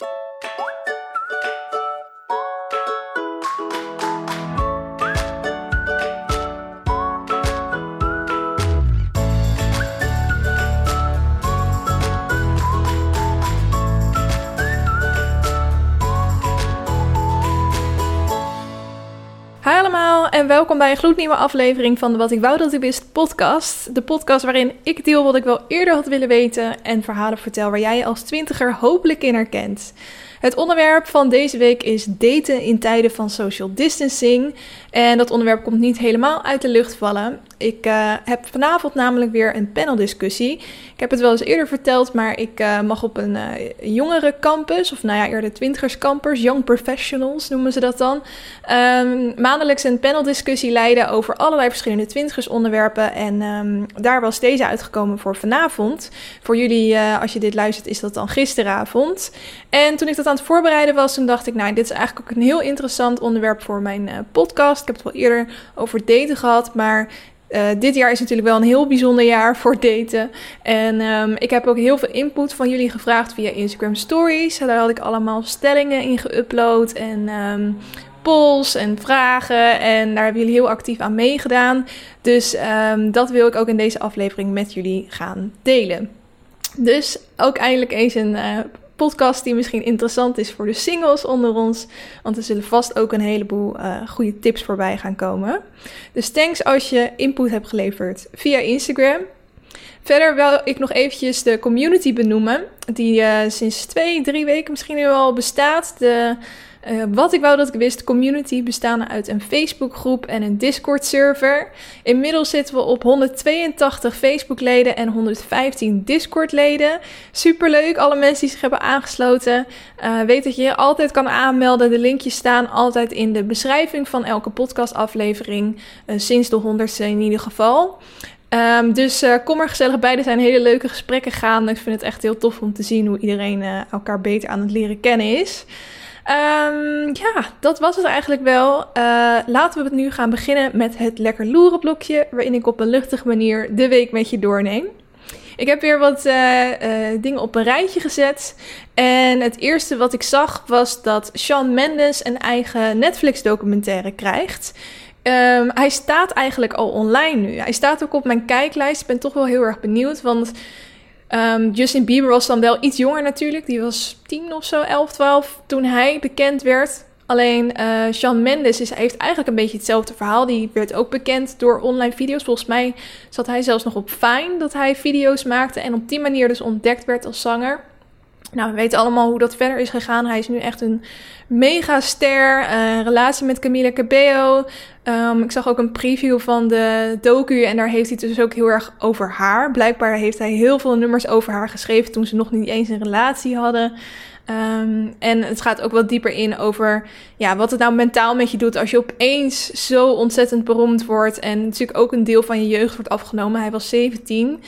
you welkom bij een gloednieuwe aflevering van de Wat ik wou dat ik wist podcast. De podcast waarin ik deel wat ik wel eerder had willen weten en verhalen vertel waar jij als twintiger hopelijk in herkent. Het onderwerp van deze week is daten in tijden van social distancing. En dat onderwerp komt niet helemaal uit de lucht vallen. Ik uh, heb vanavond namelijk weer een paneldiscussie. Ik heb het wel eens eerder verteld, maar ik uh, mag op een uh, jongere campus, of nou ja, eerder twintigerscampus, young professionals noemen ze dat dan, um, maandelijks een paneldiscussie leiden over allerlei verschillende twintigersonderwerpen. En um, daar was deze uitgekomen voor vanavond. Voor jullie, als je dit luistert, is dat dan gisteravond. En toen ik dat aan het voorbereiden was, toen dacht ik, nou, dit is eigenlijk ook een heel interessant onderwerp voor mijn podcast. Ik heb het wel eerder over daten gehad, maar uh, dit jaar is natuurlijk wel een heel bijzonder jaar voor daten. En um, ik heb ook heel veel input van jullie gevraagd via Instagram Stories. Daar had ik allemaal stellingen in geüpload en um, polls en vragen. En daar hebben jullie heel actief aan meegedaan. Dus um, dat wil ik ook in deze aflevering met jullie gaan delen. Dus ook eindelijk eens een uh, podcast die misschien interessant is voor de singles onder ons. Want er zullen vast ook een heleboel uh, goede tips voorbij gaan komen. Dus thanks als je input hebt geleverd via Instagram. Verder wil ik nog eventjes de community benoemen, die uh, sinds twee, drie weken misschien nu al bestaat. De uh, wat ik wou dat ik wist, community bestaande uit een Facebookgroep en een Discord server. Inmiddels zitten we op 182 Facebook leden en 115 Discord leden. Superleuk, alle mensen die zich hebben aangesloten. Uh, weet dat je je altijd kan aanmelden. De linkjes staan altijd in de beschrijving van elke podcastaflevering. Uh, sinds de honderdste in ieder geval. Um, dus kom er gezellig bij. Er zijn hele leuke gesprekken gaande. Ik vind het echt heel tof om te zien hoe iedereen elkaar beter aan het leren kennen is. Um, ja, dat was het eigenlijk wel. Uh, laten we het nu gaan beginnen met het lekker loeren blokje, waarin ik op een luchtige manier de week met je doorneem. Ik heb weer wat uh, uh, dingen op een rijtje gezet. En het eerste wat ik zag was dat Shawn Mendes een eigen Netflix-documentaire krijgt. Um, hij staat eigenlijk al online nu. Hij staat ook op mijn kijklijst. Ik ben toch wel heel erg benieuwd, want Um, Justin Bieber was dan wel iets jonger natuurlijk. Die was 10 of zo, 11, 12 toen hij bekend werd. Alleen uh, Shawn Mendes is, heeft eigenlijk een beetje hetzelfde verhaal. Die werd ook bekend door online video's. Volgens mij zat hij zelfs nog op Fine dat hij video's maakte. En op die manier dus ontdekt werd als zanger. Nou, we weten allemaal hoe dat verder is gegaan. Hij is nu echt een megaster. Uh, relatie met Camila Cabello. Um, ik zag ook een preview van de docu en daar heeft hij het dus ook heel erg over haar. Blijkbaar heeft hij heel veel nummers over haar geschreven toen ze nog niet eens een relatie hadden. Um, en het gaat ook wat dieper in over ja, wat het nou mentaal met je doet als je opeens zo ontzettend beroemd wordt. En natuurlijk ook een deel van je jeugd wordt afgenomen. Hij was 17.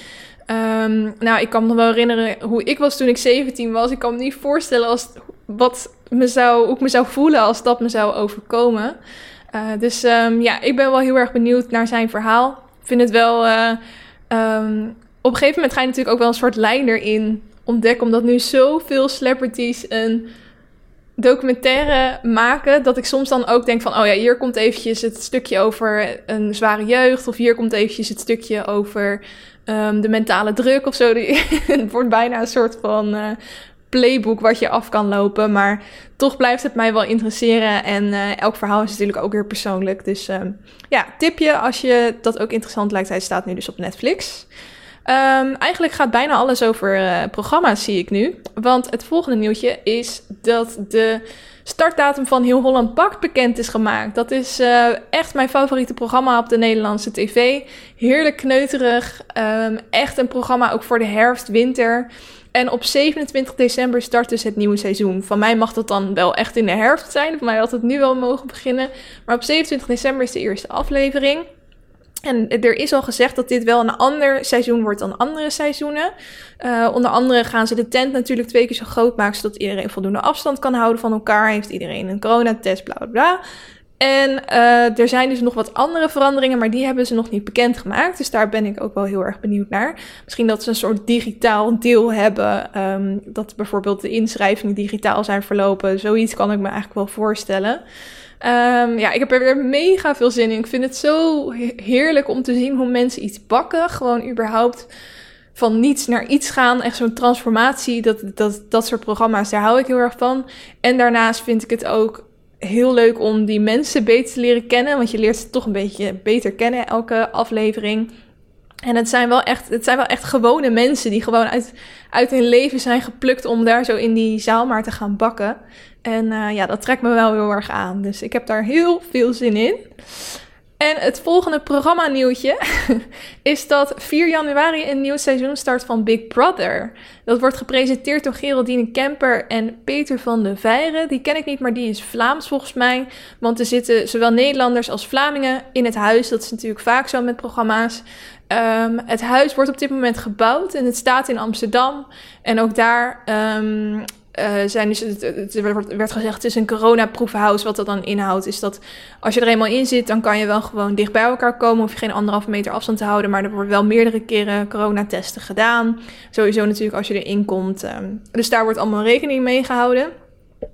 Um, nou, ik kan me wel herinneren hoe ik was toen ik 17 was. Ik kan me niet voorstellen als wat me zou, hoe ik me zou voelen als dat me zou overkomen. Uh, dus um, ja, ik ben wel heel erg benieuwd naar zijn verhaal. Ik vind het wel. Uh, um, op een gegeven moment ga je natuurlijk ook wel een soort lijn erin ontdekken. Omdat nu zoveel celebrities een documentaire maken. Dat ik soms dan ook denk van, oh ja, hier komt eventjes het stukje over een zware jeugd. Of hier komt eventjes het stukje over um, de mentale druk of zo. het wordt bijna een soort van uh, playbook wat je af kan lopen. Maar toch blijft het mij wel interesseren. En uh, elk verhaal is natuurlijk ook weer persoonlijk. Dus um, ja, tipje als je dat ook interessant lijkt. Hij staat nu dus op Netflix. Um, eigenlijk gaat bijna alles over uh, programma's, zie ik nu. Want het volgende nieuwtje is dat de startdatum van Heel Holland Bakt bekend is gemaakt. Dat is uh, echt mijn favoriete programma op de Nederlandse tv. Heerlijk kneuterig. Um, echt een programma ook voor de herfst, winter. En op 27 december start dus het nieuwe seizoen. Van mij mag dat dan wel echt in de herfst zijn. Voor mij had het nu wel mogen beginnen. Maar op 27 december is de eerste aflevering. En er is al gezegd dat dit wel een ander seizoen wordt dan andere seizoenen. Uh, onder andere gaan ze de tent natuurlijk twee keer zo groot maken, zodat iedereen voldoende afstand kan houden van elkaar. Heeft iedereen een coronatest, bla bla bla. En uh, er zijn dus nog wat andere veranderingen, maar die hebben ze nog niet bekendgemaakt. Dus daar ben ik ook wel heel erg benieuwd naar. Misschien dat ze een soort digitaal deel hebben. Um, dat bijvoorbeeld de inschrijvingen digitaal zijn verlopen. Zoiets kan ik me eigenlijk wel voorstellen. Um, ja, ik heb er weer mega veel zin in. Ik vind het zo heerlijk om te zien hoe mensen iets bakken. Gewoon überhaupt van niets naar iets gaan. Echt zo'n transformatie. Dat, dat, dat soort programma's, daar hou ik heel erg van. En daarnaast vind ik het ook heel leuk om die mensen beter te leren kennen. Want je leert ze toch een beetje beter kennen elke aflevering. En het zijn wel echt, het zijn wel echt gewone mensen die gewoon uit, uit hun leven zijn geplukt om daar zo in die zaal maar te gaan bakken. En uh, ja, dat trekt me wel heel erg aan. Dus ik heb daar heel veel zin in. En het volgende programma-nieuwtje is dat 4 januari een nieuw seizoen start van Big Brother. Dat wordt gepresenteerd door Geraldine Kemper en Peter van de Veire. Die ken ik niet, maar die is Vlaams volgens mij. Want er zitten zowel Nederlanders als Vlamingen in het huis. Dat is natuurlijk vaak zo met programma's. Um, het huis wordt op dit moment gebouwd en het staat in Amsterdam. En ook daar um, uh, zijn dus, het, het, werd gezegd, het is een coronaproefhuis. Wat dat dan inhoudt, is dat als je er eenmaal in zit, dan kan je wel gewoon dicht bij elkaar komen. Hoef je geen anderhalve meter afstand te houden. Maar er wordt wel meerdere keren coronatesten gedaan. Sowieso natuurlijk als je erin komt. Um, dus daar wordt allemaal rekening mee gehouden.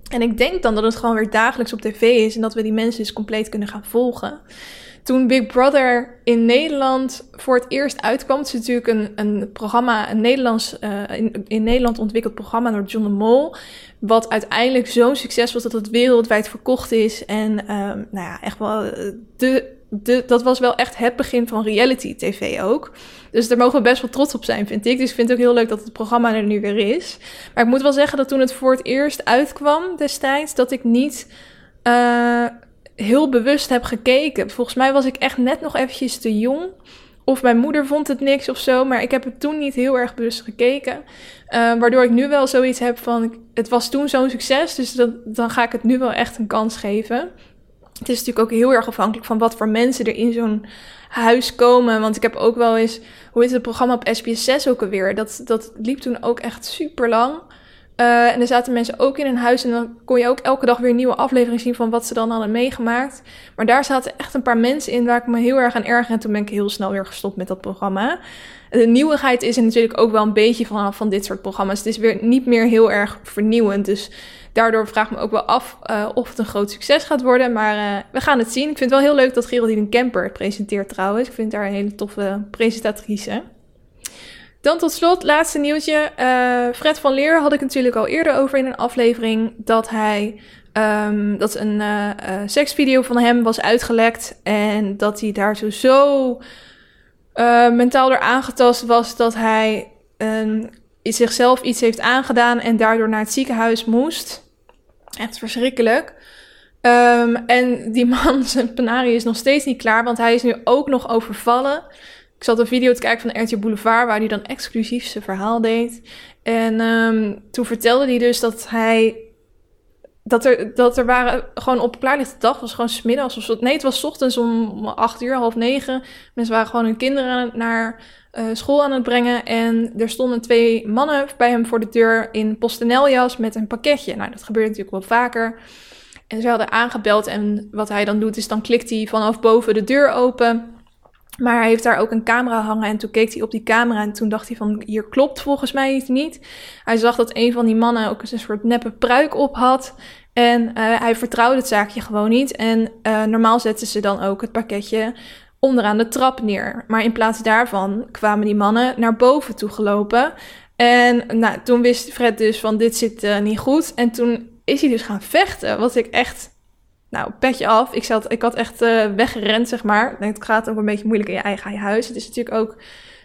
En ik denk dan dat het gewoon weer dagelijks op tv is. En dat we die mensen dus compleet kunnen gaan volgen toen Big Brother in Nederland voor het eerst uitkwam, het is natuurlijk een, een programma, een Nederlands, uh, in, in, Nederland ontwikkeld programma door John de Mol, wat uiteindelijk zo'n succes was dat het wereldwijd verkocht is. En um, nou ja, echt wel eh, de, de, dat was wel echt het begin van reality tv ook. Dus daar mogen we best wel trots op zijn, vind ik. Dus ik vind het ook heel leuk dat het programma er nu weer is. Maar ik moet wel zeggen dat toen het voor het eerst uitkwam destijds, dat ik niet... Uh, heel bewust heb gekeken. Volgens mij was ik echt net nog eventjes te jong. Of mijn moeder vond het niks of zo. Maar ik heb het toen niet heel erg bewust gekeken. Uh, waardoor ik nu wel zoiets heb van... Het was toen zo'n succes. Dus dat, dan ga ik het nu wel echt een kans geven. Het is natuurlijk ook heel erg afhankelijk van wat voor mensen er in zo'n huis komen. Want ik heb ook wel eens... Hoe is het programma op SBS 6 ook alweer? Dat, dat liep toen ook echt super lang. Uh, en er zaten mensen ook in een huis en dan kon je ook elke dag weer een nieuwe aflevering zien van wat ze dan hadden meegemaakt. Maar daar zaten echt een paar mensen in waar ik me heel erg aan erger en toen ben ik heel snel weer gestopt met dat programma. De nieuwigheid is er natuurlijk ook wel een beetje van, van dit soort programma's. Het is weer niet meer heel erg vernieuwend, dus daardoor vraag ik me ook wel af uh, of het een groot succes gaat worden. Maar uh, we gaan het zien. Ik vind het wel heel leuk dat Geraldine Kemper het presenteert trouwens. Ik vind haar een hele toffe presentatrice. Dan tot slot, laatste nieuwtje. Uh, Fred van Leer had ik natuurlijk al eerder over in een aflevering dat hij. Um, dat een uh, uh, seksvideo van hem was uitgelekt. En dat hij daar zo, mentaal door aangetast was dat hij um, zichzelf iets heeft aangedaan en daardoor naar het ziekenhuis moest. Echt verschrikkelijk. Um, en die man, zijn penarie is nog steeds niet klaar, want hij is nu ook nog overvallen. Ik zat een video te kijken van RTL Boulevard, waar hij dan exclusief zijn verhaal deed. En um, toen vertelde hij dus dat hij. Dat er, dat er waren gewoon op klaarlichte dag, was gewoon smiddags of zo. Nee, het was ochtends om acht uur, half negen. Mensen waren gewoon hun kinderen naar uh, school aan het brengen. En er stonden twee mannen bij hem voor de deur in posteneljas met een pakketje. Nou, dat gebeurt natuurlijk wel vaker. En ze hadden aangebeld en wat hij dan doet is dan klikt hij vanaf boven de deur open. Maar hij heeft daar ook een camera hangen en toen keek hij op die camera en toen dacht hij van hier klopt volgens mij iets niet. Hij zag dat een van die mannen ook een soort neppe pruik op had en uh, hij vertrouwde het zaakje gewoon niet. En uh, normaal zetten ze dan ook het pakketje onderaan de trap neer. Maar in plaats daarvan kwamen die mannen naar boven toe gelopen. En nou, toen wist Fred dus van dit zit uh, niet goed. En toen is hij dus gaan vechten, wat ik echt nou, petje af. Ik, zat, ik had echt uh, weggerend, zeg maar. Het gaat ook een beetje moeilijk in je eigen huis. Het is natuurlijk ook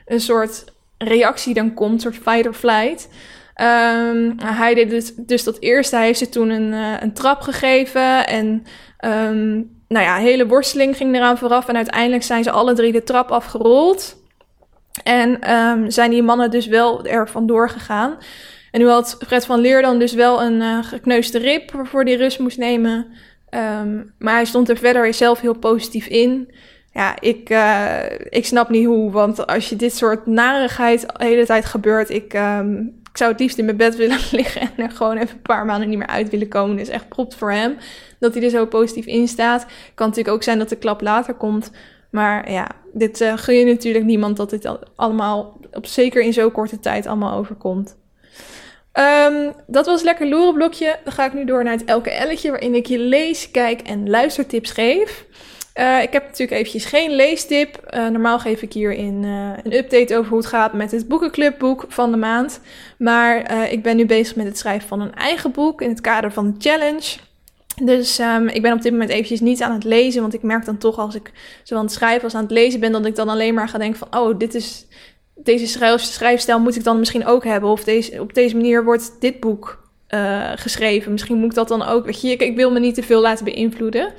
een soort reactie dan komt, een soort fight or flight. Um, hij deed dus, dus dat eerste. Hij heeft ze toen een, uh, een trap gegeven. En um, nou ja, hele worsteling ging eraan vooraf. En uiteindelijk zijn ze alle drie de trap afgerold. En um, zijn die mannen dus wel er vandoor gegaan. En nu had Fred van Leer dan dus wel een uh, gekneusde rib waarvoor hij rust moest nemen. Um, maar hij stond er verder zelf heel positief in. Ja, ik, uh, ik snap niet hoe, want als je dit soort narigheid de hele tijd gebeurt, ik, um, ik zou het liefst in mijn bed willen liggen en er gewoon even een paar maanden niet meer uit willen komen. Dus echt propt voor hem dat hij er zo positief in staat. Kan natuurlijk ook zijn dat de klap later komt. Maar ja, dit uh, gun je natuurlijk niemand dat dit allemaal, op, zeker in zo'n korte tijd, allemaal overkomt. Um, dat was lekker lorenblokje. Dan ga ik nu door naar het elke elletje, waarin ik je lees, kijk en luistertips geef. Uh, ik heb natuurlijk eventjes geen leestip. Uh, normaal geef ik hierin uh, een update over hoe het gaat met het boekenclubboek van de maand. Maar ik ben nu bezig met het schrijven van een eigen boek in het kader van de challenge. Dus um, ik ben op dit moment eventjes niet aan het lezen, want ik merk dan toch als ik zo aan het schrijven als aan het lezen ben, dat ik dan alleen maar ga denken van, oh, dit is, deze schrijf, schrijfstijl moet ik dan misschien ook hebben. Of deze, op deze manier wordt dit boek uh, geschreven. Misschien moet ik dat dan ook, weet je, ik, wil me niet te veel laten beïnvloeden.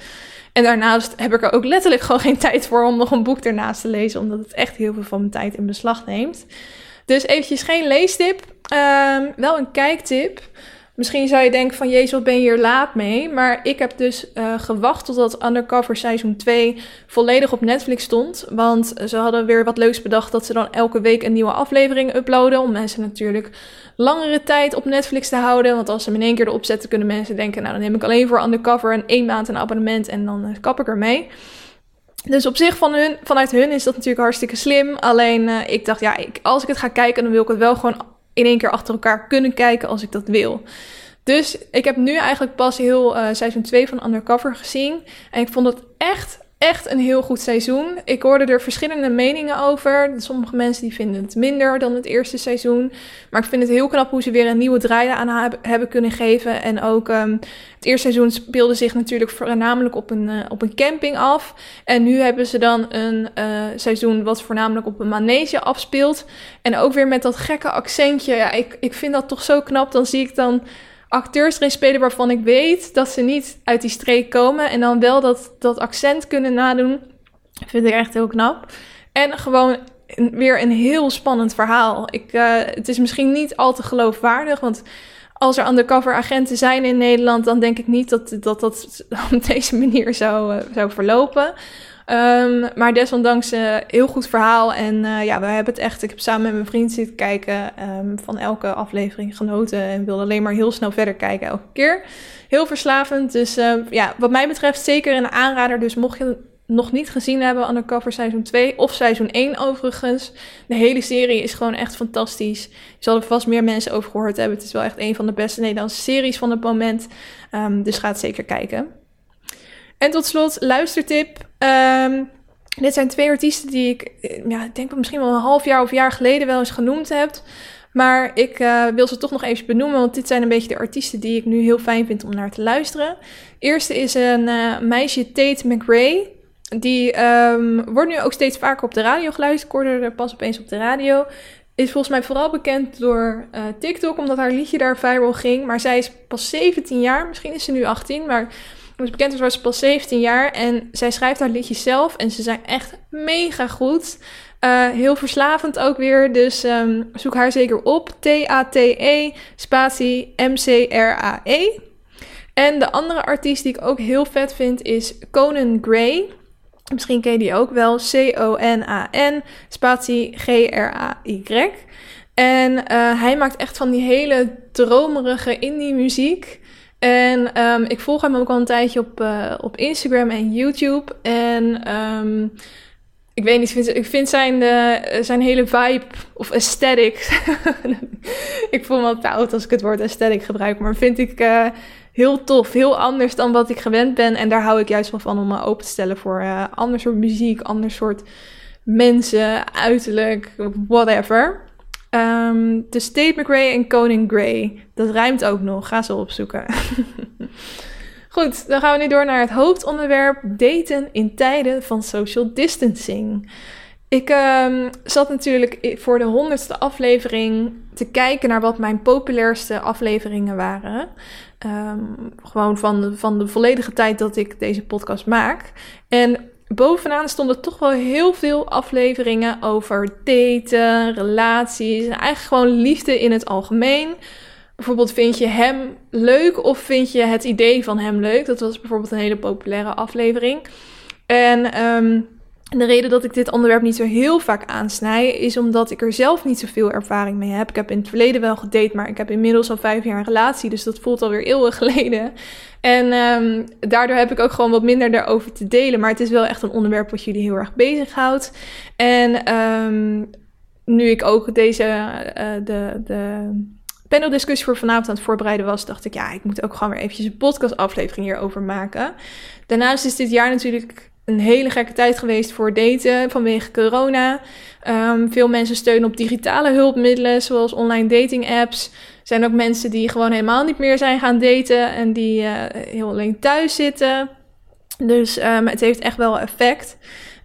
En daarnaast heb ik er ook letterlijk gewoon geen tijd voor om nog een boek ernaast te lezen, omdat het echt heel veel van mijn tijd in beslag neemt. Dus eventjes geen leestip, um, wel een kijktip. Misschien zou je denken van, jezus, wat ben je hier laat mee? Maar ik heb dus uh, gewacht totdat Undercover seizoen 2 volledig op Netflix stond. Want ze hadden weer wat leuks bedacht dat ze dan elke week een nieuwe aflevering uploaden. Om mensen natuurlijk langere tijd op Netflix te houden. Want als ze hem in één keer erop zetten, kunnen mensen denken, nou dan neem ik alleen voor Undercover een één maand een abonnement en dan uh, kap ik ermee. Dus op zich van hun, vanuit hun is dat natuurlijk hartstikke slim. Alleen uh, ik dacht, ja, ik, als ik het ga kijken, dan wil ik het wel gewoon in één keer achter elkaar kunnen kijken als ik dat wil. Dus ik heb nu eigenlijk pas heel uh, seizoen 2 van Undercover gezien. En ik vond het echt, echt een heel goed seizoen. Ik hoorde er verschillende meningen over. Sommige mensen die vinden het minder dan het eerste seizoen. Maar ik vind het heel knap hoe ze weer een nieuwe draai aan hebben kunnen geven. En ook um, het eerste seizoen speelde zich natuurlijk voornamelijk op een, uh, op een camping af. En nu hebben ze dan een uh, seizoen wat voornamelijk op een manege afspeelt. En ook weer met dat gekke accentje. Ja, ik, ik vind dat toch zo knap. Dan zie ik dan acteurs erin spelen waarvan ik weet dat ze niet uit die streek komen. En dan wel dat, dat accent kunnen nadoen. Vind ik echt heel knap. En gewoon weer een heel spannend verhaal. Ik, uh, het is misschien niet al te geloofwaardig, want als er undercover agenten zijn in Nederland, dan denk ik niet dat dat, dat op deze manier zou, uh, zou verlopen. Um, maar desondanks uh, heel goed verhaal. En uh, ja, we hebben het echt. Ik heb samen met mijn vriend zitten kijken. Um, van elke aflevering genoten. En wilde alleen maar heel snel verder kijken elke keer. Heel verslavend. Dus uh, ja, wat mij betreft zeker een aanrader. Dus mocht je nog niet gezien hebben, Undercover seizoen 2 of seizoen 1 overigens. De hele serie is gewoon echt fantastisch. Je zal er vast meer mensen over gehoord hebben. Het is wel echt een van de beste Nederlandse series van het moment. Dus ga het zeker kijken. En tot slot, luistertip. Um, dit zijn twee artiesten die ik, eh, ja, ik denk misschien wel een half jaar of jaar geleden wel eens genoemd heb. Maar ik uh, wil ze toch nog even benoemen, want dit zijn een beetje de artiesten die ik nu heel fijn vind om naar te luisteren. Eerste is een uh, meisje, Tate McRae. Die um, wordt nu ook steeds vaker op de radio geluisterd. Ik hoorde er pas opeens op de radio. Is volgens mij vooral bekend door TikTok, omdat haar liedje daar viral ging. Maar zij is pas 17 jaar, misschien is ze nu 18, maar is bekend was pas 17 jaar en zij schrijft haar liedjes zelf en ze zijn echt mega goed. Uh, heel verslavend ook weer, dus um, zoek haar zeker op. T-A-T-E spatie M-C-R-A-E. En de andere artiest die ik ook heel vet vind is Conan Gray. Misschien ken je die ook wel. C-O-N-A-N spatie G-R-A-Y. En uh, hij maakt echt van die hele dromerige indie muziek. En um, ik volg hem ook al een tijdje op, uh, op Instagram en YouTube. En um, ik weet niet, ik vind, zijn, uh, zijn hele vibe of aesthetic. ik voel me al te oud als ik het woord aesthetic gebruik. Maar vind ik uh, heel tof. Heel anders dan wat ik gewend ben. En daar hou ik juist wel van om me open te stellen voor ander soort muziek, ander soort mensen, uiterlijk, whatever. Um, de State McRae en Koning Gray. Dat rijmt ook nog. Ga ze opzoeken. Goed, dan gaan we nu door naar het hoofdonderwerp: daten in tijden van social distancing. Ik um, zat natuurlijk voor de honderdste aflevering te kijken naar wat mijn populairste afleveringen waren. Um, gewoon van van de volledige tijd dat ik deze podcast maak. En bovenaan stonden toch wel heel veel afleveringen over daten, relaties en eigenlijk gewoon liefde in het algemeen. Bijvoorbeeld, vind je hem leuk of vind je het idee van hem leuk? Dat was bijvoorbeeld een hele populaire aflevering. En um, En de reden dat ik dit onderwerp niet zo heel vaak aansnij, is omdat ik er zelf niet zoveel ervaring mee heb. Ik heb in het verleden wel gedate, maar ik heb inmiddels al vijf jaar een relatie, dus dat voelt alweer eeuwen geleden. En um, daardoor heb ik ook gewoon wat minder daarover te delen. Maar het is wel echt een onderwerp wat jullie heel erg bezighoudt. En um, nu ik ook deze, uh, de, de paneldiscussie voor vanavond aan het voorbereiden was, dacht ik, ja, ik moet ook gewoon weer eventjes een podcastaflevering hierover maken. Daarnaast is dit jaar natuurlijk een hele gekke tijd geweest voor daten vanwege corona. Um, veel mensen steunen op digitale hulpmiddelen, zoals online dating apps. Er zijn ook mensen die gewoon helemaal niet meer zijn gaan daten en die uh, heel alleen thuis zitten. Dus um, het heeft echt wel effect.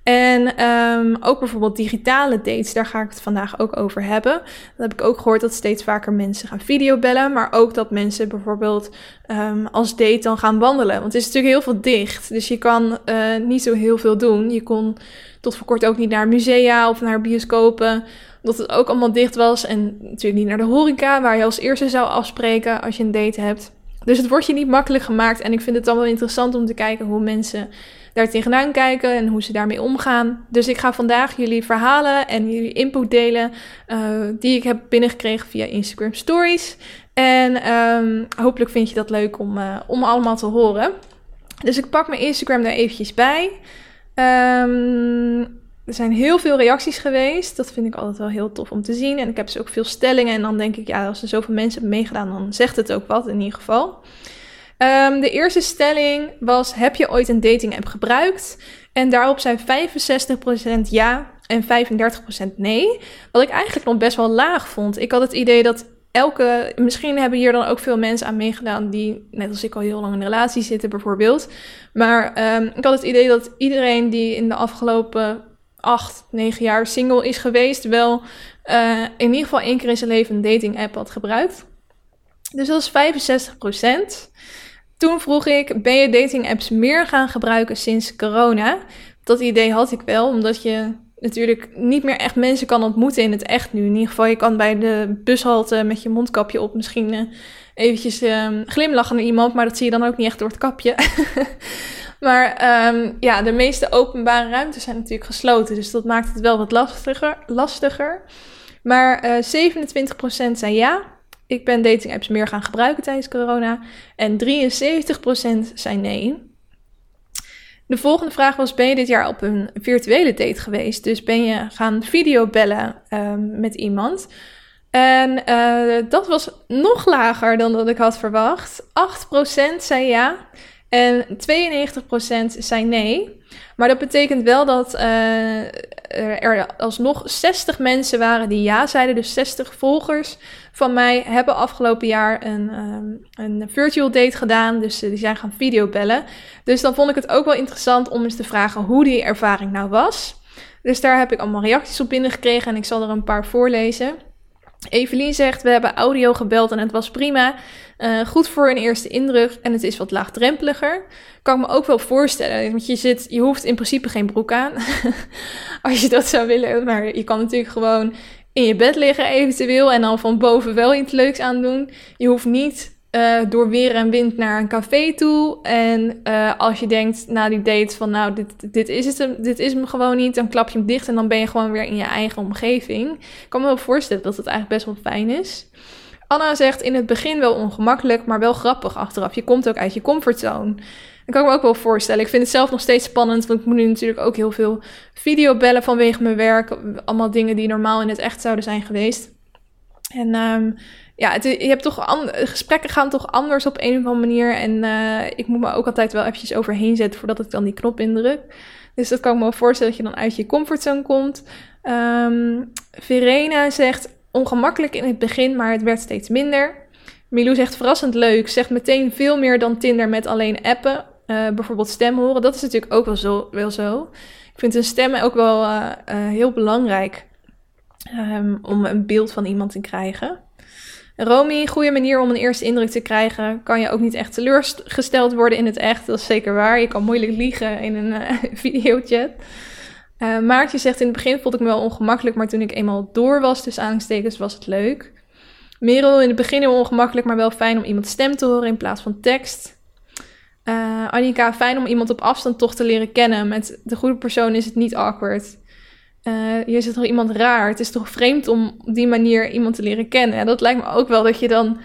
En um, ook bijvoorbeeld digitale dates, daar ga ik het vandaag ook over hebben. Dat heb ik ook gehoord dat steeds vaker mensen gaan videobellen, maar ook dat mensen bijvoorbeeld um, als date dan gaan wandelen. Want het is natuurlijk heel veel dicht, dus je kan uh, niet zo heel veel doen. Je kon tot voor kort ook niet naar musea of naar bioscopen, omdat het ook allemaal dicht was. En natuurlijk niet naar de horeca, waar je als eerste zou afspreken als je een date hebt. Dus het wordt je niet makkelijk gemaakt en ik vind het dan wel interessant om te kijken hoe mensen daar tegenaan kijken en hoe ze daarmee omgaan. Dus ik ga vandaag jullie verhalen en jullie input delen uh, die ik heb binnengekregen via Instagram Stories. En um, hopelijk vind je dat leuk om, uh, om allemaal te horen. Dus ik pak mijn Instagram daar eventjes bij. Um, er zijn heel veel reacties geweest. Dat vind ik altijd wel heel tof om te zien. En ik heb dus ook veel stellingen. En dan denk ik, ja, als er zoveel mensen hebben meegedaan, dan zegt het ook wat in ieder geval. Um, de eerste stelling was: Heb je ooit een dating app gebruikt? En daarop zijn 65% ja en 35% nee. Wat ik eigenlijk nog best wel laag vond. Ik had het idee dat elke. Misschien hebben hier dan ook veel mensen aan meegedaan die, net als ik, al heel lang in een relatie zitten, bijvoorbeeld. Maar um, ik had het idee dat iedereen die in de afgelopen 8, 9 jaar single is geweest, wel uh, in ieder geval één keer in zijn leven een dating app had gebruikt. Dus dat is 65%. Toen vroeg ik, ben je dating apps meer gaan gebruiken sinds corona? Dat idee had ik wel, omdat je natuurlijk niet meer echt mensen kan ontmoeten in het echt nu. In ieder geval, je kan bij de bushalte met je mondkapje op misschien uh, eventjes uh, glimlachen naar iemand, maar dat zie je dan ook niet echt door het kapje. maar um, ja, de meeste openbare ruimtes zijn natuurlijk gesloten, dus dat maakt het wel wat lastiger. lastiger. Maar uh, 27% zei ja, ik ben dating apps meer gaan gebruiken tijdens corona. En 73% zei nee. De volgende vraag was: Ben je dit jaar op een virtuele date geweest? Dus ben je gaan videobellen um, met iemand? En uh, dat was nog lager dan dat ik had verwacht. 8% zei ja en 92% zei nee. Maar dat betekent wel dat uh, er alsnog 60 mensen waren die ja zeiden. Dus 60 volgers van mij hebben afgelopen jaar een, um, een virtual date gedaan. Dus uh, die zijn gaan videobellen. Dus dan vond ik het ook wel interessant om eens te vragen hoe die ervaring nou was. Dus daar heb ik allemaal reacties op binnengekregen en ik zal er een paar voorlezen. Evelien zegt: We hebben audio gebeld en het was prima. Uh, goed voor een eerste indruk en het is wat laagdrempeliger. Kan ik me ook wel voorstellen. Want je, zit, je hoeft in principe geen broek aan. Als je dat zou willen. Maar je kan natuurlijk gewoon in je bed liggen, eventueel. En dan van boven wel iets leuks aan doen. Je hoeft niet uh, door weer en wind naar een café toe. En uh, als je denkt na die date van nou, dit, dit, is het, dit is hem gewoon niet, dan klap je hem dicht en dan ben je gewoon weer in je eigen omgeving. Ik kan me wel voorstellen dat het eigenlijk best wel fijn is. Anna zegt in het begin wel ongemakkelijk, maar wel grappig achteraf. Je komt ook uit je comfortzone. Dat kan ik me ook wel voorstellen. Ik vind het zelf nog steeds spannend, want ik moet nu natuurlijk ook heel veel videobellen vanwege mijn werk. Allemaal dingen die normaal in het echt zouden zijn geweest. En um, ja, het, je hebt toch gesprekken gaan toch anders op een of andere manier. En uh, ik moet me ook altijd wel eventjes overheen zetten voordat ik dan die knop indruk. Dus dat kan ik me wel voorstellen dat je dan uit je comfortzone komt. Um, Verena zegt ongemakkelijk in het begin, maar het werd steeds minder. Milou zegt verrassend leuk. Zegt meteen veel meer dan Tinder met alleen appen. Uh, bijvoorbeeld stem horen. Dat is natuurlijk ook wel zo. Wel zo. Ik vind een stem ook wel uh, uh, heel belangrijk. Um, om een beeld van iemand te krijgen. Romy, goede manier om een eerste indruk te krijgen. Kan je ook niet echt teleurgesteld worden in het echt. Dat is zeker waar. Je kan moeilijk liegen in een videochat. Maartje zegt in het begin vond ik me wel ongemakkelijk, maar toen ik eenmaal door was, dus aanstekens, was het leuk. Merel, in het begin heel ongemakkelijk, maar wel fijn om iemands stem te horen in plaats van tekst. Uh, Annika, fijn om iemand op afstand toch te leren kennen. Met de goede persoon is het niet awkward. Uh, je zit toch iemand raar. Het is toch vreemd om op die manier iemand te leren kennen. En dat lijkt me ook wel dat je dan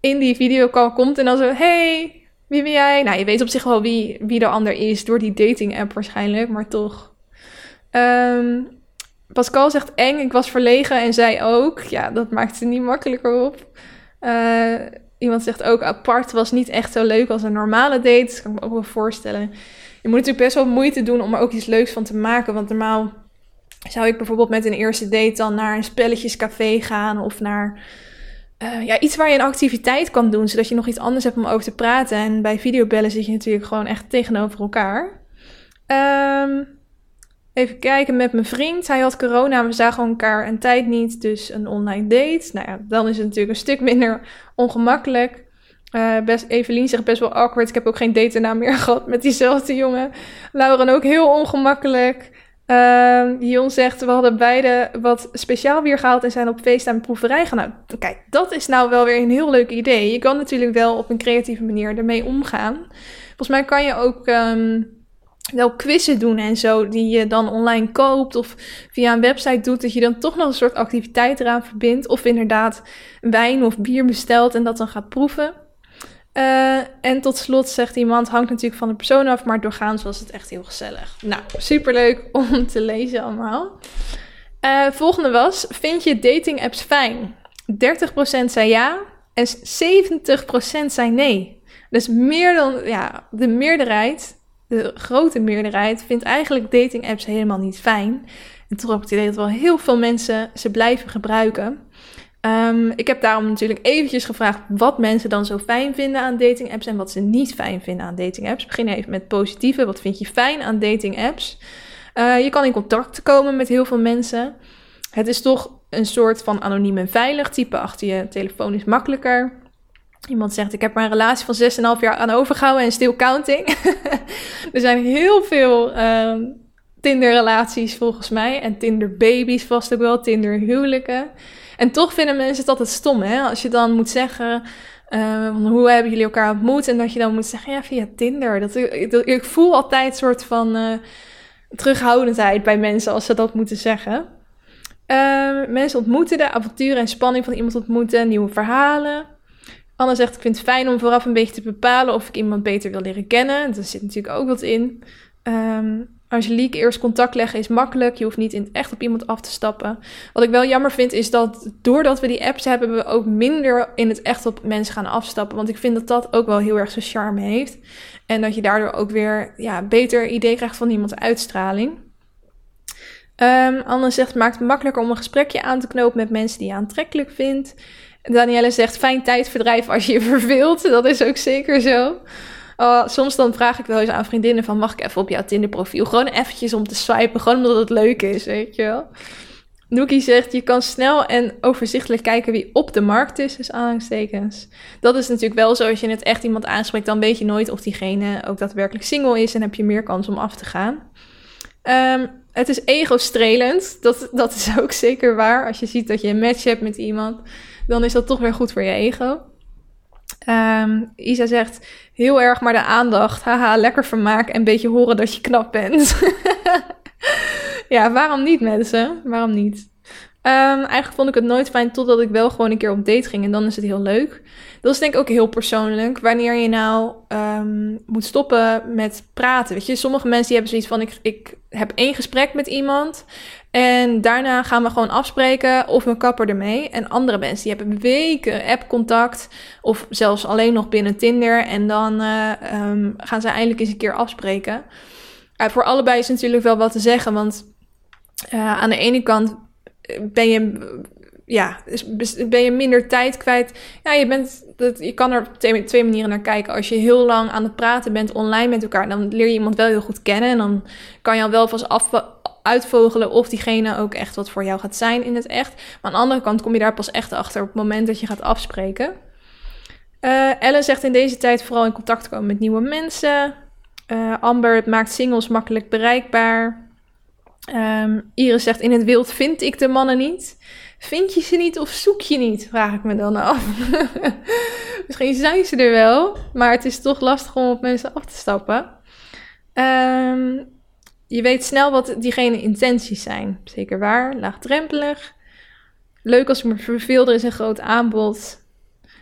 in die videocall komt en dan zo... Hey, wie ben jij? Nou, je weet op zich wel wie, wie de ander is door die dating app waarschijnlijk, maar toch. Um, Pascal zegt eng, ik was verlegen en zij ook. Ja, dat maakt het niet makkelijker op. Uh, iemand zegt ook apart was niet echt zo leuk als een normale date. Dat kan ik me ook wel voorstellen. Je moet natuurlijk best wel moeite doen om er ook iets leuks van te maken. Want normaal zou ik bijvoorbeeld met een eerste date dan naar een spelletjescafé gaan of naar uh, ja, iets waar je een activiteit kan doen, zodat je nog iets anders hebt om over te praten. En bij videobellen zit je natuurlijk gewoon echt tegenover elkaar. Um, even kijken met mijn vriend. Hij had corona, we zagen elkaar een tijd niet, dus een online date. Nou ja, dan is het natuurlijk een stuk minder ongemakkelijk. Best, Evelien zegt best wel awkward. Ik heb ook geen date meer gehad met diezelfde jongen. Lauren ook heel ongemakkelijk. Uh, Jon zegt, we hadden beide wat speciaal weer gehaald en zijn op feest aan proeverij gaan. Nou, kijk, dat is nou wel weer een heel leuk idee. Je kan natuurlijk wel op een creatieve manier ermee omgaan. Volgens mij kan je ook um, wel quizzen doen en zo, die je dan online koopt of via een website doet, dat je dan toch nog een soort activiteit eraan verbindt. Of inderdaad wijn of bier bestelt en dat dan gaat proeven. Uh, en tot slot zegt iemand, hangt natuurlijk van de persoon af, maar doorgaans was het echt heel gezellig. Nou, superleuk om te lezen allemaal. Uh, volgende was, vind je dating apps fijn? 30% zei ja en 70% zei nee. Dus meer dan, ja, de meerderheid, de grote meerderheid, vindt eigenlijk dating apps helemaal niet fijn. En toch heb het idee dat wel heel veel mensen ze blijven gebruiken. Um, ik heb daarom natuurlijk eventjes gevraagd wat mensen dan zo fijn vinden aan dating apps en wat ze niet fijn vinden aan dating apps. Begin even met positieve. Wat vind je fijn aan dating apps? Uh, je kan in contact komen met heel veel mensen. Het is toch een soort van anoniem en veilig type. Achter je telefoon is makkelijker. Iemand zegt, ik heb maar een relatie van 6,5 jaar aan overgehouden en still counting. er zijn heel veel um, Tinder-relaties volgens mij. En Tinder-babies vast ook wel, Tinder-huwelijken. En toch vinden mensen het altijd stom, hè? Als je dan moet zeggen, uh, hoe hebben jullie elkaar ontmoet? En dat je dan moet zeggen, ja, via Tinder. Dat, ik voel altijd een soort van uh, terughoudendheid bij mensen als ze dat moeten zeggen. Uh, mensen ontmoeten de avonturen en spanning van iemand ontmoeten, nieuwe verhalen. Anne zegt, ik vind het fijn om vooraf een beetje te bepalen of ik iemand beter wil leren kennen. Daar zit natuurlijk ook wat in. Um, Angelique, eerst contact leggen is makkelijk. Je hoeft niet in echt op iemand af te stappen. Wat ik wel jammer vind is dat doordat we die apps hebben, we ook minder in het echt op mensen gaan afstappen. Want ik vind dat dat ook wel heel erg zijn charme heeft. En dat je daardoor ook weer ja, beter idee krijgt van iemands uitstraling. Um, Anne zegt, maakt het makkelijker om een gesprekje aan te knopen met mensen die je aantrekkelijk vindt. Danielle zegt, fijn tijdverdrijf als je je verveelt. Dat is ook zeker zo. Oh, soms dan vraag ik wel eens aan vriendinnen van... mag ik even op jouw Tinder profiel? Gewoon eventjes om te swipen. Gewoon omdat het leuk is, weet je wel. Nookie zegt, je kan snel en overzichtelijk kijken wie op de markt is, dus aanhalingstekens. Dat is natuurlijk wel zo, als je het echt iemand aanspreekt, dan weet je nooit of diegene ook daadwerkelijk single is en heb je meer kans om af te gaan. Um, het is ego-strelend, dat, dat is ook zeker waar. Als je ziet dat je een match hebt met iemand, dan is dat toch weer goed voor je ego. Um, Isa zegt heel erg maar de aandacht. Haha, lekker vermaak en een beetje horen dat je knap bent. ja, waarom niet mensen? Waarom niet? Um, eigenlijk vond ik het nooit fijn totdat ik wel gewoon een keer op date ging. En dan is het heel leuk. Dat is denk ik ook heel persoonlijk. Wanneer je nou um, moet stoppen met praten. Weet je, sommige mensen die hebben zoiets van: ik, ik heb één gesprek met iemand. En daarna gaan we gewoon afspreken of we kappen ermee. En andere mensen die hebben weken appcontact of zelfs alleen nog binnen Tinder. En dan uh, um, gaan ze eindelijk eens een keer afspreken. Uh, voor allebei is natuurlijk wel wat te zeggen, want uh, aan de ene kant ben je ja, ben je minder tijd kwijt. Ja, je, bent, dat, je kan er twee, manieren naar kijken. Als je heel lang aan het praten bent online met elkaar, dan leer je iemand wel heel goed kennen. En dan kan je al wel vast af, uitvogelen of diegene ook echt wat voor jou gaat zijn in het echt. Maar aan de andere kant kom je daar pas echt achter op het moment dat je gaat afspreken. Uh, Ellen zegt in deze tijd vooral in contact komen met nieuwe mensen. Uh, Amber, maakt singles makkelijk bereikbaar. Um, Iris zegt in het wild vind ik de mannen niet. Vind je ze niet of zoek je niet? Vraag ik me dan af. Misschien zijn ze er wel, maar het is toch lastig om op mensen af te stappen. Um, je weet snel wat diegene intenties zijn. Zeker waar, laagdrempelig. Leuk als ik me verveel, er is een groot aanbod.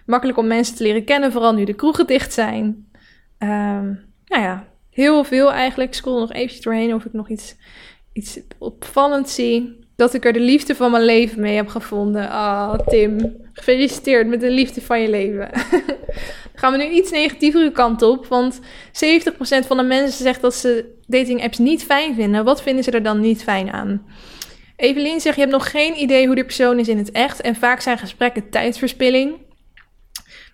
Makkelijk om mensen te leren kennen, vooral nu de kroegen dicht zijn. Um, nou ja, heel veel eigenlijk. Scroll nog eventjes doorheen of ik nog iets, iets opvallends zie. Dat ik er de liefde van mijn leven mee heb gevonden. Ah, oh, Tim, gefeliciteerd met de liefde van je leven. gaan we nu iets negatievere kant op. Want 70% van de mensen zegt dat ze dating apps niet fijn vinden. Wat vinden ze er dan niet fijn aan? Evelien zegt, je hebt nog geen idee hoe de persoon is in het echt. En vaak zijn gesprekken tijdsverspilling.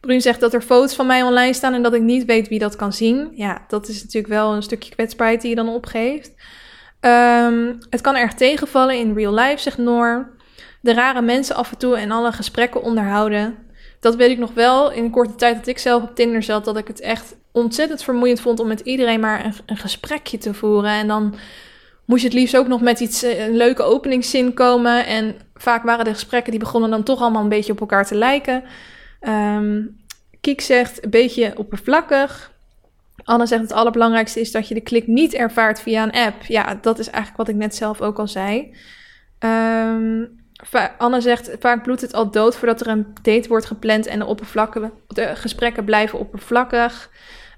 Bruin zegt dat er foto's van mij online staan en dat ik niet weet wie dat kan zien. Ja, dat is natuurlijk wel een stukje kwetsbaarheid die je dan opgeeft. Um, het kan erg tegenvallen in real life, zegt Noor. De rare mensen af en toe en alle gesprekken onderhouden dat weet ik nog wel in de korte tijd dat ik zelf op Tinder zat, dat ik het echt ontzettend vermoeiend vond om met iedereen maar een, een gesprekje te voeren. En dan moest je het liefst ook nog met iets, eh, een leuke openingszin komen. En vaak waren de gesprekken die begonnen dan toch allemaal een beetje op elkaar te lijken. Um, Kiek zegt een beetje oppervlakkig. Anne zegt het allerbelangrijkste is dat je de klik niet ervaart via een app. Ja, dat is eigenlijk wat ik net zelf ook al zei. Um, Anne zegt, vaak bloedt het al dood voordat er een date wordt gepland en de, oppervlakken, de gesprekken blijven oppervlakkig.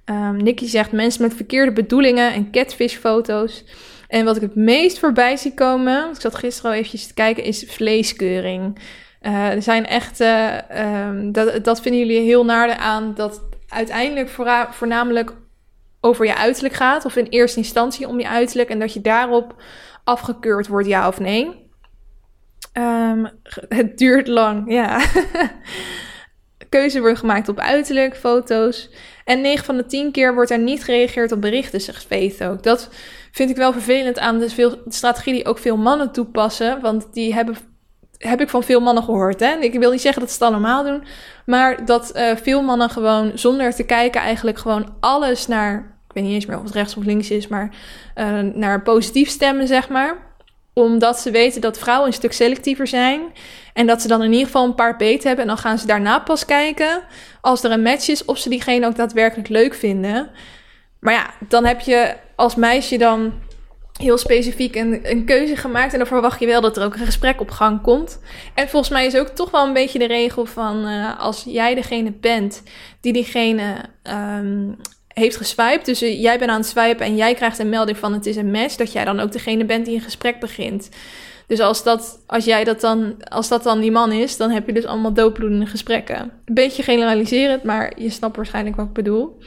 Um, Nicky zegt, mensen met verkeerde bedoelingen en catfish-foto's. En wat ik het meest voorbij zie komen, ik zat gisteren al eventjes te kijken, is vleeskeuring. Uh, er zijn echt, uh, dat, dat vinden jullie heel naar aan, dat uiteindelijk voornamelijk over je uiterlijk gaat, of in eerste instantie om je uiterlijk, en dat je daarop afgekeurd wordt, ja of nee. Um, het duurt lang, ja. Keuze wordt gemaakt op uiterlijk, foto's. En 9 van de 10 keer wordt er niet gereageerd op berichten, zegt Faith ook. Dat vind ik wel vervelend aan de, veel, strategie die ook veel mannen toepassen. Want die hebben, heb ik van veel mannen gehoord. Hè? Ik wil niet zeggen dat ze het allemaal doen. Maar dat uh, veel mannen gewoon zonder te kijken eigenlijk gewoon alles naar... Weet niet eens meer of het rechts of links is, maar uh, naar positief stemmen, zeg maar omdat ze weten dat vrouwen een stuk selectiever zijn. En dat ze dan in ieder geval een paar beter hebben. En dan gaan ze daarna pas kijken, als er een match is, of ze diegene ook daadwerkelijk leuk vinden. Maar ja, dan heb je als meisje dan heel specifiek een, een keuze gemaakt. En dan verwacht je wel dat er ook een gesprek op gang komt. En volgens mij is ook toch wel een beetje de regel van uh, als jij degene bent die diegene um, heeft geswiped. Dus eh, jij bent aan het swipen en jij krijgt een melding van het is een match. Dat jij dan ook degene bent die een gesprek begint. Dus als dat, als jij dat dan, als dat dan die man is, dan heb je dus allemaal doodbloedende gesprekken. Beetje generaliserend, maar je snapt waarschijnlijk wat ik bedoel.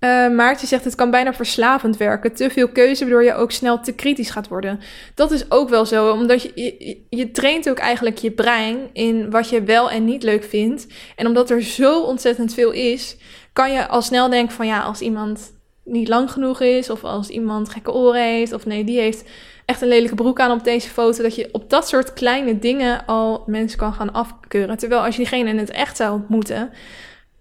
Uh, Maartje zegt het kan bijna verslavend werken. Te veel keuze, waardoor je ook snel te kritisch gaat worden. Dat is ook wel zo, omdat je, je, je, traint ook eigenlijk je brein in wat je wel en niet leuk vindt. En omdat er zo ontzettend veel is, kan je al snel denken van ja, als iemand niet lang genoeg is, of als iemand gekke oren heeft, of nee, die heeft echt een lelijke broek aan op deze foto, dat je op dat soort kleine dingen al mensen kan gaan afkeuren. Terwijl als je diegene in het echt zou ontmoeten,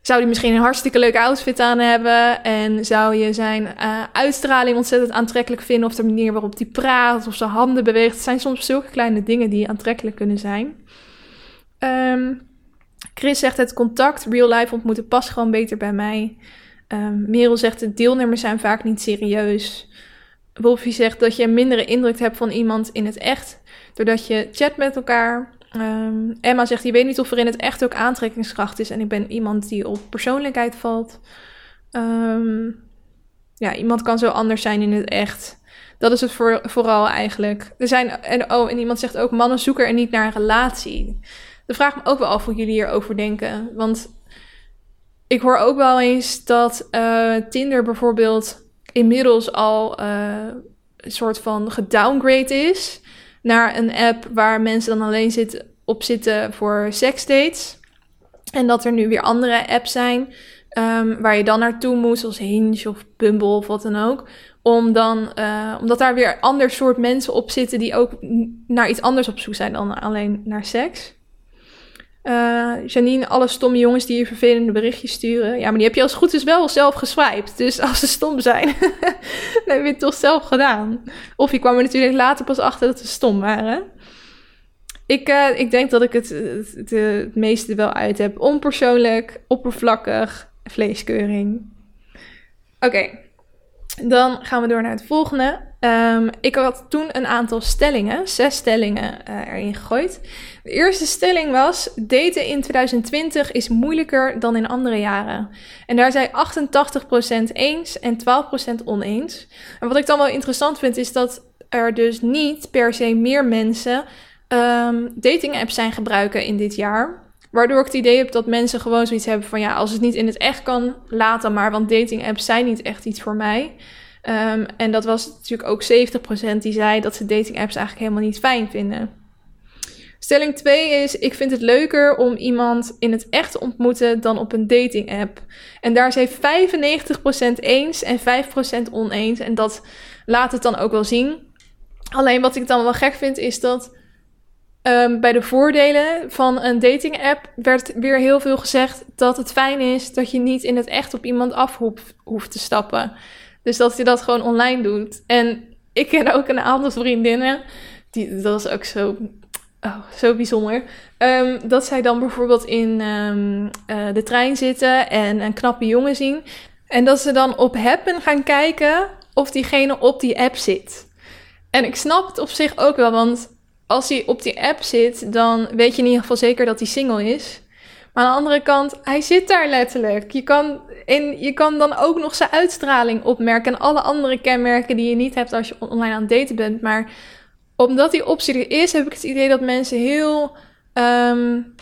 zou die misschien een hartstikke leuke outfit aan hebben en zou je zijn uh, uitstraling ontzettend aantrekkelijk vinden, of de manier waarop hij praat, of zijn handen beweegt. Het zijn soms zulke kleine dingen die aantrekkelijk kunnen zijn. Um, Chris zegt het contact, real life ontmoeten past gewoon beter bij mij. Um, Merel zegt de deelnemers zijn vaak niet serieus. Wolfie zegt dat je een mindere indruk hebt van iemand in het echt, doordat je chat met elkaar. Um, Emma zegt, je weet niet of er in het echt ook aantrekkingskracht is en ik ben iemand die op persoonlijkheid valt. Um, ja, iemand kan zo anders zijn in het echt. Dat is het voor, vooral eigenlijk. Er zijn, en, oh, en iemand zegt ook, mannen zoeken er niet naar een relatie. De vraag me ook wel af hoe jullie hierover denken. Want ik hoor ook wel eens dat uh, Tinder bijvoorbeeld inmiddels al uh, een soort van gedowngrade is naar een app waar mensen dan alleen zit, op zitten voor seksdates. En dat er nu weer andere apps zijn um, waar je dan naartoe moet, zoals Hinge of Bumble of wat dan ook. Om dan, uh, omdat daar weer ander soort mensen op zitten die ook naar iets anders op zoek zijn dan alleen naar seks. Uh, Janine, alle stomme jongens die je vervelende berichtjes sturen. Ja, maar die heb je als goed is wel zelf geswiped. Dus als ze stom zijn, dan heb je het toch zelf gedaan. Of je kwam er natuurlijk later pas achter dat ze stom waren. Ik, uh, ik denk dat ik het, het, meeste wel uit heb. Onpersoonlijk, oppervlakkig, vleeskeuring. Oké, dan gaan we door naar het volgende. Um, ik had toen een aantal stellingen, zes stellingen uh, erin gegooid. De eerste stelling was: daten in 2020 is moeilijker dan in andere jaren. En daar zei 88% eens en 12% oneens. En wat ik dan wel interessant vind, is dat er dus niet per se meer mensen um, dating apps zijn gebruiken in dit jaar. Waardoor ik het idee heb dat mensen gewoon zoiets hebben van ja, als het niet in het echt kan, laat dan maar. Want dating apps zijn niet echt iets voor mij. Um, en dat was natuurlijk ook 70% die zei dat ze dating apps eigenlijk helemaal niet fijn vinden. Stelling 2 is: Ik vind het leuker om iemand in het echt te ontmoeten dan op een dating app. En daar is 95% eens en 5% oneens. En dat laat het dan ook wel zien. Alleen wat ik dan wel gek vind is dat um, bij de voordelen van een dating app werd weer heel veel gezegd dat het fijn is dat je niet in het echt op iemand af hoeft te stappen. Dus dat je dat gewoon online doet. En ik ken ook een aantal vriendinnen. Die, dat is ook zo, oh, zo bijzonder. Um, dat zij dan bijvoorbeeld in um, uh, de trein zitten en een knappe jongen zien. En dat ze dan op Happen gaan kijken of diegene op die app zit. En ik snap het op zich ook wel, want als hij op die app zit, dan weet je in ieder geval zeker dat hij single is. Aan de andere kant, hij zit daar letterlijk. Je kan, en je kan dan ook nog zijn uitstraling opmerken en alle andere kenmerken die je niet hebt als je online aan het daten bent. Maar omdat die optie er is, heb ik het idee dat mensen heel. Um,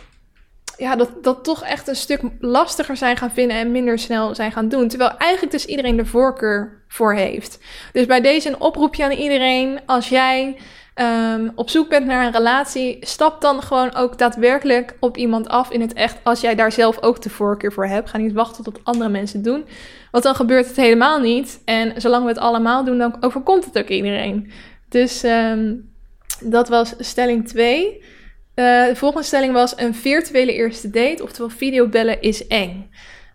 ja, dat, dat toch echt een stuk lastiger zijn gaan vinden en minder snel zijn gaan doen. Terwijl eigenlijk dus iedereen de voorkeur voor heeft. Dus bij deze een oproepje aan iedereen. Als jij um, op zoek bent naar een relatie, stap dan gewoon ook daadwerkelijk op iemand af in het echt. Als jij daar zelf ook de voorkeur voor hebt. Ga niet wachten tot andere mensen het doen. Want dan gebeurt het helemaal niet. En zolang we het allemaal doen, dan overkomt het ook iedereen. Dus um, dat was stelling 2. Uh, de volgende stelling was: een virtuele eerste date, oftewel videobellen, is eng.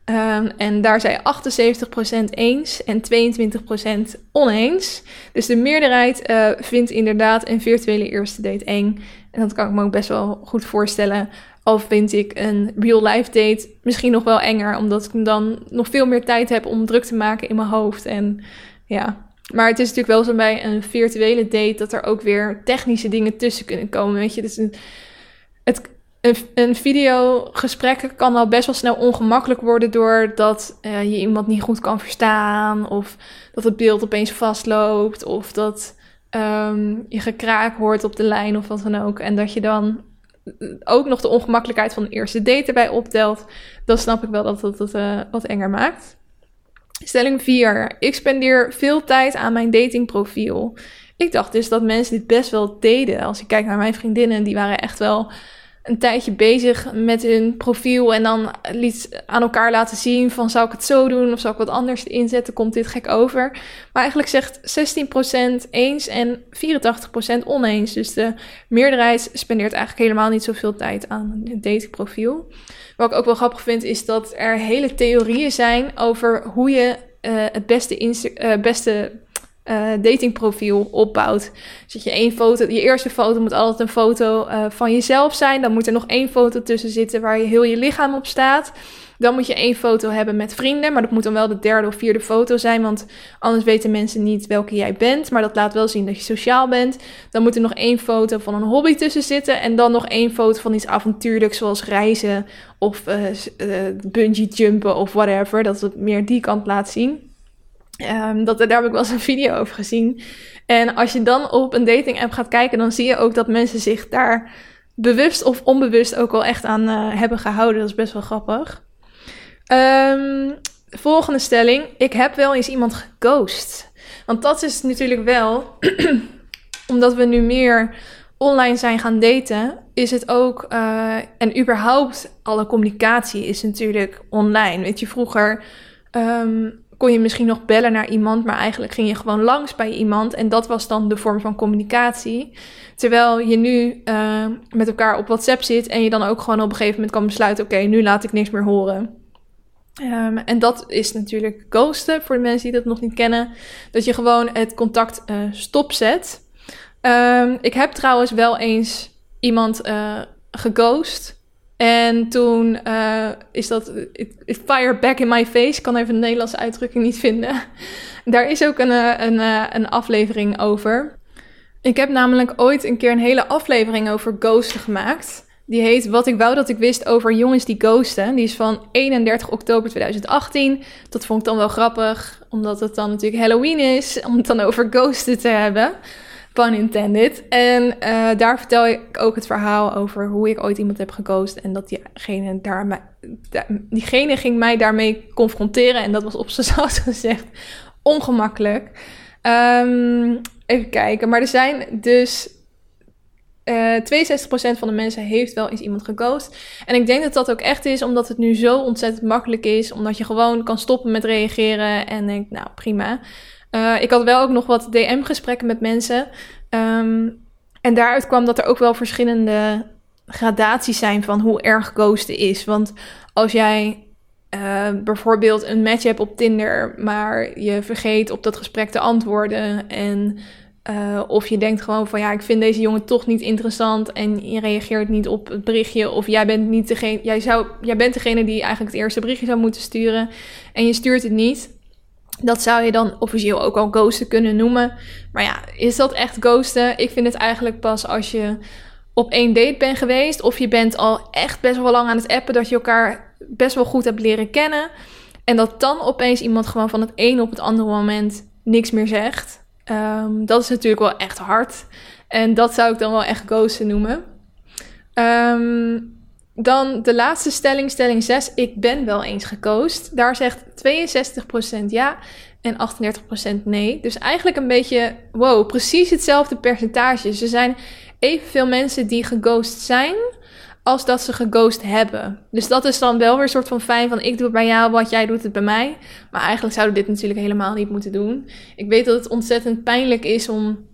Um, en daar zijn 78% eens en 22% oneens. Dus de meerderheid uh, vindt inderdaad een virtuele eerste date eng. En dat kan ik me ook best wel goed voorstellen. Al vind ik een real-life date misschien nog wel enger, omdat ik dan nog veel meer tijd heb om druk te maken in mijn hoofd. En ja, maar het is natuurlijk wel zo bij een virtuele date dat er ook weer technische dingen tussen kunnen komen. Weet je, dus een, het, een, een videogesprek kan al best wel snel ongemakkelijk worden doordat uh, je iemand niet goed kan verstaan. Of dat het beeld opeens vastloopt. Of dat um, je gekraak hoort op de lijn of wat dan ook. En dat je dan ook nog de ongemakkelijkheid van de eerste date erbij optelt. Dan snap ik wel dat dat het uh, wat enger maakt. Stelling 4. Ik spendeer veel tijd aan mijn datingprofiel. Ik dacht dus dat mensen dit best wel deden. Als ik kijk naar mijn vriendinnen, die waren echt wel een tijdje bezig met hun profiel en dan liet aan elkaar laten zien van zou ik het zo doen of zou ik wat anders inzetten, komt dit gek over. Maar eigenlijk zegt 16% eens en 84% oneens. Dus de meerderheid spendeert eigenlijk helemaal niet zoveel tijd aan het datingprofiel. Wat ik ook wel grappig vind is dat er hele theorieën zijn over hoe je uh, het beste, uh, beste uh, datingprofiel opbouwt. Dat je één foto, je eerste foto moet altijd een foto uh, van jezelf zijn. Dan moet er nog één foto tussen zitten waar je heel je lichaam op staat. Dan moet je één foto hebben met vrienden, maar dat moet dan wel de derde of vierde foto zijn, want anders weten mensen niet welke jij bent. Maar dat laat wel zien dat je sociaal bent. Dan moet er nog één foto van een hobby tussen zitten en dan nog één foto van iets avontuurlijks, zoals reizen of uh, bungee jumpen of whatever. Dat het meer die kant laat zien. Um, dat, daar heb ik wel eens een video over gezien. En als je dan op een dating app gaat kijken, dan zie je ook dat mensen zich daar bewust of onbewust ook wel echt aan uh, hebben gehouden. Dat is best wel grappig. Um, volgende stelling. Ik heb wel eens iemand geghost. Want dat is natuurlijk wel, omdat we nu meer online zijn gaan daten, is het ook, uh, en überhaupt alle communicatie is natuurlijk online. Weet je, vroeger um, kon je misschien nog bellen naar iemand, maar eigenlijk ging je gewoon langs bij iemand. En dat was dan de vorm van communicatie. Terwijl je nu uh, met elkaar op WhatsApp zit en je dan ook gewoon op een gegeven moment kan besluiten: oké, nu laat ik niks meer horen. Um, en dat is natuurlijk ghosten voor de mensen die dat nog niet kennen. Dat je gewoon het contact uh, stopzet. Um, ik heb trouwens wel eens iemand uh, geghost. En toen uh, is dat it, fire back in my face. Ik kan even de Nederlandse uitdrukking niet vinden. Daar is ook een, een, een aflevering over. Ik heb namelijk ooit een keer een hele aflevering over ghosten gemaakt. Die heet Wat ik wou dat ik wist over jongens die ghosten. Die is van 31 oktober 2018. Dat vond ik dan wel grappig, omdat het dan natuurlijk Halloween is. Om het dan over ghosten te hebben. Pun intended. En uh, daar vertel ik ook het verhaal over hoe ik ooit iemand heb geghost. En dat diegene, daar, diegene ging mij daarmee confronteren. En dat was op zijn zacht gezegd ongemakkelijk. Um, even kijken. Maar er zijn dus uh, eh, 62% van de mensen heeft wel eens iemand geghost. En ik denk dat dat ook echt is omdat het nu zo ontzettend makkelijk is. Omdat je gewoon kan stoppen met reageren en denk, nou prima. Uh, ik had wel ook nog wat DM-gesprekken met mensen. Um, en daaruit kwam dat er ook wel verschillende gradaties zijn van hoe erg ghosten is. Want als jij uh, bijvoorbeeld een match hebt op Tinder, maar je vergeet op dat gesprek te antwoorden en uh, of je denkt gewoon van ja, ik vind deze jongen toch niet interessant en je reageert niet op het berichtje. Of jij bent, niet degene, jij zou, jij bent degene die eigenlijk het eerste berichtje zou moeten sturen en je stuurt het niet. Dat zou je dan officieel ook al ghosten kunnen noemen. Maar ja, is dat echt ghosten? Ik vind het eigenlijk pas als je op één date bent geweest. Of je bent al echt best wel lang aan het appen. Dat je elkaar best wel goed hebt leren kennen. En dat dan opeens iemand gewoon van het een op het andere moment niks meer zegt. Um, dat is natuurlijk wel echt hard. En dat zou ik dan wel echt ghosten noemen. Um, dan de laatste stelling, stelling 6. Ik ben wel eens gecoast. Daar zegt 62% ja en 38% nee. Dus eigenlijk een beetje, wow, precies hetzelfde percentage. Er zijn evenveel mensen die geghost zijn als dat ze geghost hebben. Dus dat is dan wel weer een soort van fijn van ik doe het bij jou, wat jij doet het bij mij. Maar eigenlijk zouden we dit natuurlijk helemaal niet moeten doen. Ik weet dat het ontzettend pijnlijk is om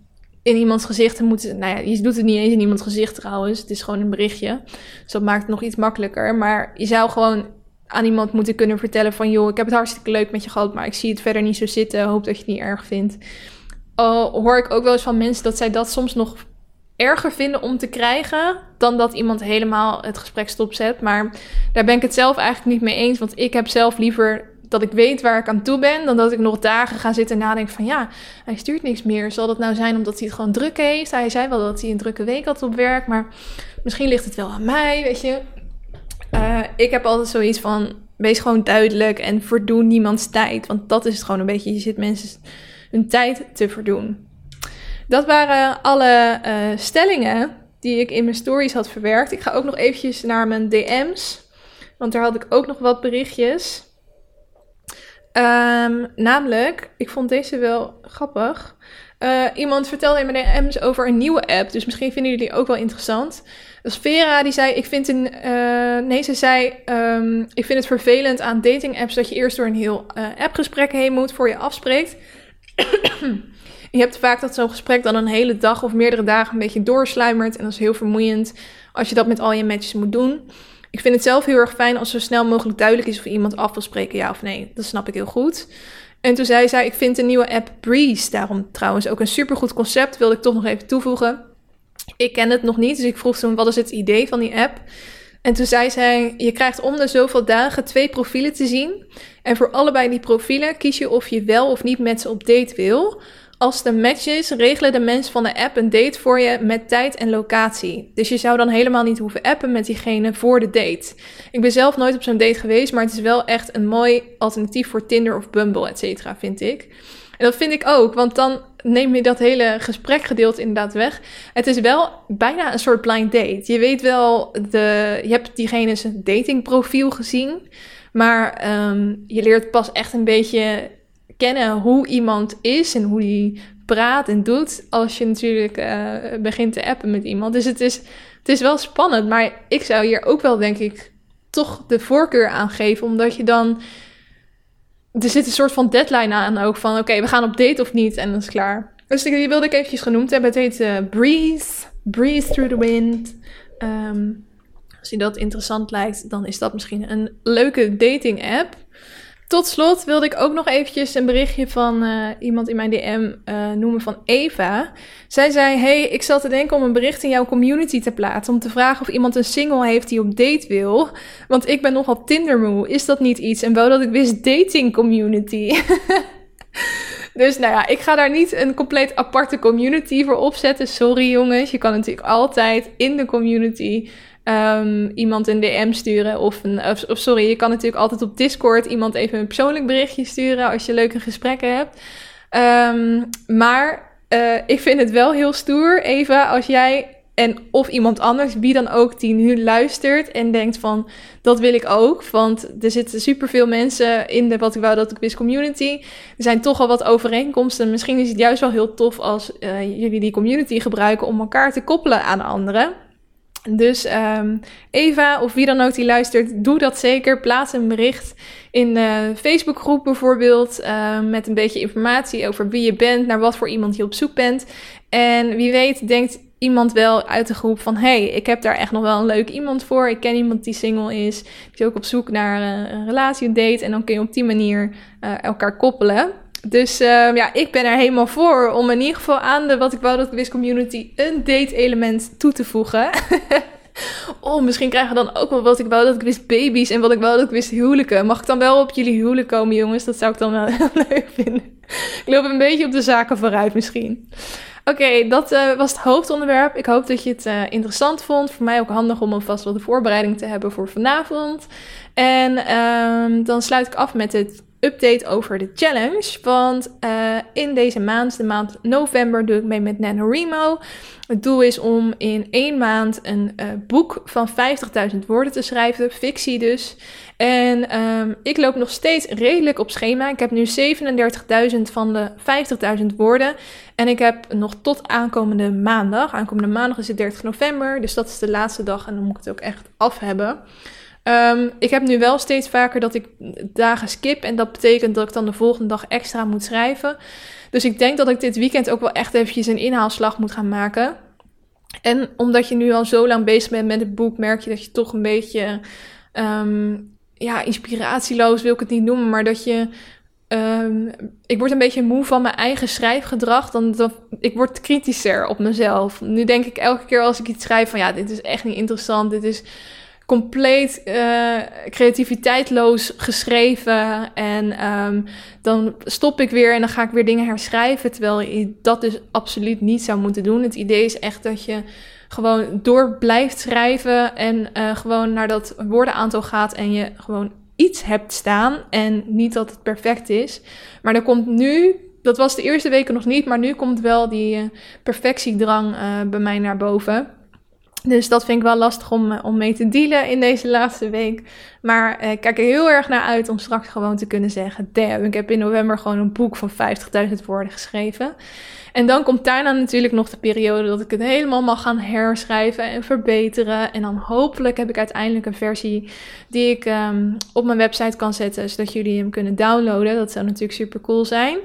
in iemands gezicht te moeten. Nou ja, je doet het niet eens in iemands gezicht trouwens. Het is gewoon een berichtje. Dus dat maakt het nog iets makkelijker. Maar je zou gewoon aan iemand moeten kunnen vertellen van joh, ik heb het hartstikke leuk met je gehad, maar ik zie het verder niet zo zitten. Hoop dat je het niet erg vindt. Al hoor ik ook wel eens van mensen dat zij dat soms nog erger vinden om te krijgen dan dat iemand helemaal het gesprek stopzet. Maar daar ben ik het zelf eigenlijk niet mee eens. Want ik heb zelf liever dat ik weet waar ik aan toe ben, dan dat ik nog dagen ga zitten en nadenken van ja, hij stuurt niks meer. Zal dat nou zijn omdat hij het gewoon druk heeft? Hij zei wel dat hij een drukke week had op werk, maar misschien ligt het wel aan mij, weet je. Uh, ik heb altijd zoiets van, wees gewoon duidelijk en verdoen niemands tijd. Want dat is het gewoon een beetje, je zit mensen hun tijd te verdoen. Dat waren alle uh, stellingen die ik in mijn stories had verwerkt. Ik ga ook nog eventjes naar mijn DM's, want daar had ik ook nog wat berichtjes. Um, namelijk, ik vond deze wel grappig. Uh, iemand vertelde in mijn DM's over een nieuwe app, dus misschien vinden jullie ook wel interessant. Dus Vera die zei, ik vind uh, nee ze zei, um, ik vind het vervelend aan dating apps dat je eerst door een heel uh, appgesprek heen moet voor je afspreekt. Je hebt vaak dat zo'n gesprek dan een hele dag of meerdere dagen een beetje doorsluimert. En dat is heel vermoeiend als je dat met al je matches moet doen. Ik vind het zelf heel erg fijn als zo snel mogelijk duidelijk is of iemand af wil spreken, ja of nee. Dat snap ik heel goed. En toen zei zij, ik vind de nieuwe app Breeze daarom trouwens ook een supergoed concept. Wilde ik toch nog even toevoegen. Ik ken het nog niet, dus ik vroeg toen, wat is het idee van die app? En toen zei zij, je krijgt om de zoveel dagen twee profielen te zien. En voor allebei die profielen kies je of je wel of niet met ze op date wil. Als de match is, regelen de mensen van de app een date voor je met tijd en locatie. Dus je zou dan helemaal niet hoeven appen met diegene voor de date. Ik ben zelf nooit op zo'n date geweest, maar het is wel echt een mooi alternatief voor Tinder of Bumble, et cetera, vind ik. En dat vind ik ook, want dan neem je dat hele gesprekgedeelte inderdaad weg. Het is wel bijna een soort blind date. Je weet wel, de, je hebt diegene zijn datingprofiel gezien, maar um, je leert pas echt een beetje kennen hoe iemand is en hoe die praat en doet als je natuurlijk uh, begint te appen met iemand. Dus het is, het is wel spannend, maar ik zou hier ook wel, denk ik, toch de voorkeur aan geven, omdat je dan. Er zit een soort van deadline aan ook van oké, we gaan op date of niet en dan is klaar. Dus die wilde ik eventjes genoemd hebben. Het heet uh, Breeze, Breeze Through the Wind. Um, als je dat interessant lijkt, dan is dat misschien een leuke dating app. Tot slot wilde ik ook nog eventjes een berichtje van uh, iemand in mijn DM uh, noemen van Eva. Zij zei, hey, ik zat te denken om een bericht in jouw community te plaatsen... om te vragen of iemand een single heeft die op date wil. Want ik ben nogal Tindermoe. Is dat niet iets? En wou dat ik wist dating community. Dus nou ja, ik ga daar niet een compleet aparte community voor opzetten. Sorry jongens, je kan natuurlijk altijd in de community um, iemand een DM sturen. Of, een, of, sorry, je kan natuurlijk altijd op Discord iemand even een persoonlijk berichtje sturen als je leuke gesprekken hebt. Um, maar uh, ik vind het wel heel stoer, Eva, als jij en of iemand anders, wie dan ook, die nu luistert en denkt van, dat wil ik ook. Want er zitten superveel mensen in de Wat ik wou dat ik wist community. Er zijn toch al wat overeenkomsten. Misschien is het juist wel heel tof als uh, jullie die community gebruiken om elkaar te koppelen aan anderen. Dus um, Eva of wie dan ook die luistert, doe dat zeker. Plaats een bericht in de Facebookgroep bijvoorbeeld. Uh, met een beetje informatie over wie je bent, naar wat voor iemand je op zoek bent. En wie weet denkt iemand wel uit de groep van... hey, ik heb daar echt nog wel een leuk iemand voor. Ik ken iemand die single is. Die ook op zoek naar een relatie, een date. En dan kun je op die manier uh, elkaar koppelen. Dus uh, ja, ik ben er helemaal voor om in ieder geval aan de Wat ik wou dat ik wist community een date element toe te voegen. oh, misschien krijgen we dan ook wel Wat ik wou dat ik wist baby's en Wat ik wou dat ik wist huwelijken. Mag ik dan wel op jullie huwelijk komen, jongens? Dat zou ik dan wel heel leuk vinden. ik loop een beetje op de zaken vooruit misschien. Oké, dat uh, was het hoofdonderwerp. Ik hoop dat je het uh, interessant vond. Voor mij ook handig om alvast wat voorbereiding te hebben voor vanavond. En um, dan sluit ik af met het update over de challenge. Want uh, in deze maand, de maand november, doe ik mee met NaNoWriMo. Het doel is om in één maand een uh, boek van 50.000 woorden te schrijven, fictie dus. En um, ik loop nog steeds redelijk op schema. Ik heb nu 37.000 van de 50.000 woorden. En ik heb nog tot aankomende maandag. Aankomende maandag is het 30 november. Dus dat is de laatste dag en dan moet ik het ook echt af hebben. Um, ik heb nu wel steeds vaker dat ik dagen skip. En dat betekent dat ik dan de volgende dag extra moet schrijven. Dus ik denk dat ik dit weekend ook wel echt eventjes een inhaalslag moet gaan maken. En omdat je nu al zo lang bezig bent met het boek, merk je dat je toch een beetje. Um, ja, inspiratieloos wil ik het niet noemen, maar dat je. Um, ik word een beetje moe van mijn eigen schrijfgedrag. Dan, dan, ik word kritischer op mezelf. Nu denk ik elke keer als ik iets schrijf van ja, dit is echt niet interessant. Dit is compleet uh, creativiteitloos geschreven. En um, dan stop ik weer en dan ga ik weer dingen herschrijven. Terwijl je dat dus absoluut niet zou moeten doen. Het idee is echt dat je gewoon door blijft schrijven. En uh, gewoon naar dat woordenaantal gaat. En je gewoon iets hebt staan. En niet dat het perfect is. Maar er komt nu. Dat was de eerste weken nog niet, maar nu komt wel die uh, perfectiedrang bij mij naar boven. Dus dat vind ik wel lastig om, eh, om mee te dealen in deze laatste week. Maar eh, ik kijk er heel erg naar uit om straks gewoon te kunnen zeggen: Damn, ik heb in november gewoon een boek van 50.000 woorden geschreven. En dan komt daarna natuurlijk nog de periode dat ik het helemaal mag gaan herschrijven en verbeteren. En dan hopelijk heb ik uiteindelijk een versie die ik um, op mijn website kan zetten, zodat jullie hem kunnen downloaden. Dat zou natuurlijk super cool zijn.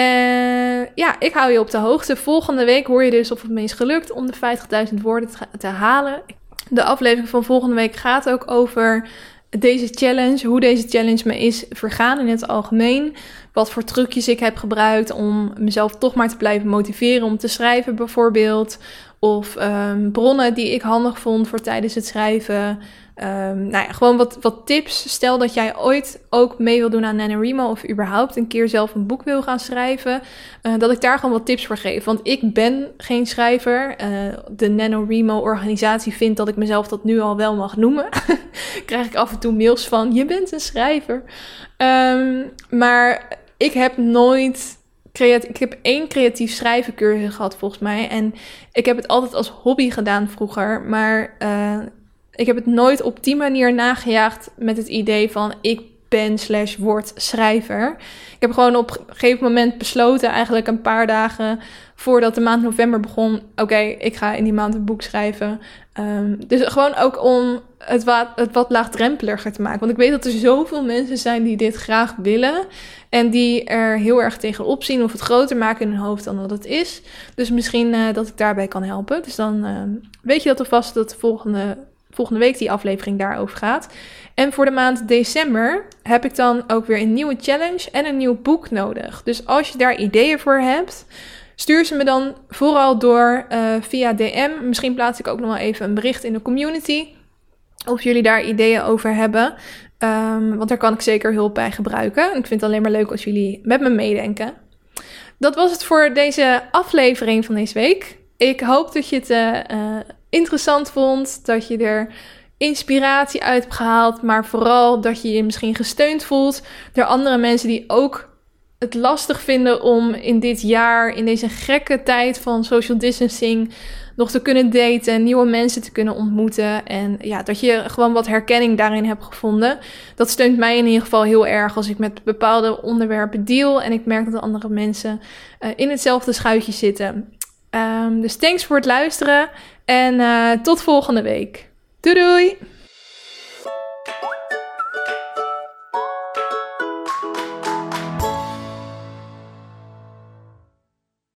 En ja, ik hou je op de hoogte. Volgende week hoor je dus of het me is gelukt om de 50.000 woorden te, halen. De aflevering van volgende week gaat ook over deze challenge, hoe deze challenge me is vergaan in het algemeen. Wat voor trucjes ik heb gebruikt om mezelf toch maar te blijven motiveren om te schrijven, bijvoorbeeld. Of um, bronnen die ik handig vond voor tijdens het schrijven. Um, nou ja, gewoon wat, wat tips. Stel dat jij ooit ook mee wil doen aan NaNoWriMo of überhaupt een keer zelf een boek wil gaan schrijven. Uh, dat ik daar gewoon wat tips voor geef. Want ik ben geen schrijver. Uh, de NaNoWriMo organisatie vindt dat ik mezelf dat nu al wel mag noemen. Krijg ik af en toe mails van, je bent een schrijver. Um, maar ik heb nooit ik heb één creatief schrijven cursus gehad volgens mij. En ik heb het altijd als hobby gedaan vroeger. Maar uh, ik heb het nooit op die manier nagejaagd met het idee van ik ben slash word schrijver. Ik heb gewoon op een gegeven moment besloten, eigenlijk een paar dagen voordat de maand november begon, oké, ik ga in die maand een boek schrijven. Um, dus gewoon ook om het wat, het wat laagdrempeliger te maken. Want ik weet dat er zoveel mensen zijn die dit graag willen. En die er heel erg tegenop zien of het groter maken in hun hoofd dan dat het is. Dus misschien uh, dat ik daarbij kan helpen. Dus dan uh, weet je dat alvast dat de volgende volgende week die aflevering daarover gaat. En voor de maand december heb ik dan ook weer een nieuwe challenge en een nieuw boek nodig. Dus als je daar ideeën voor hebt, stuur ze me dan vooral door uh, via DM. Misschien plaats ik ook nog wel even een bericht in de community. Of jullie daar ideeën over hebben. Um, want daar kan ik zeker hulp bij gebruiken. ik vind het alleen maar leuk als jullie met me meedenken. Dat was het voor deze aflevering van deze week. Ik hoop dat je het uh, interessant vond. Dat je er inspiratie uit hebt gehaald. Maar vooral dat je je misschien gesteund voelt door andere mensen die ook het lastig vinden om in dit jaar, in deze gekke tijd van social distancing, nog te kunnen daten, nieuwe mensen te kunnen ontmoeten. En ja, dat je gewoon wat herkenning daarin hebt gevonden. Dat steunt mij in ieder geval heel erg als ik met bepaalde onderwerpen deal en ik merk dat andere mensen uh, in hetzelfde schuitje zitten. Um, dus thanks voor het luisteren en uh, tot volgende week. Doei doei!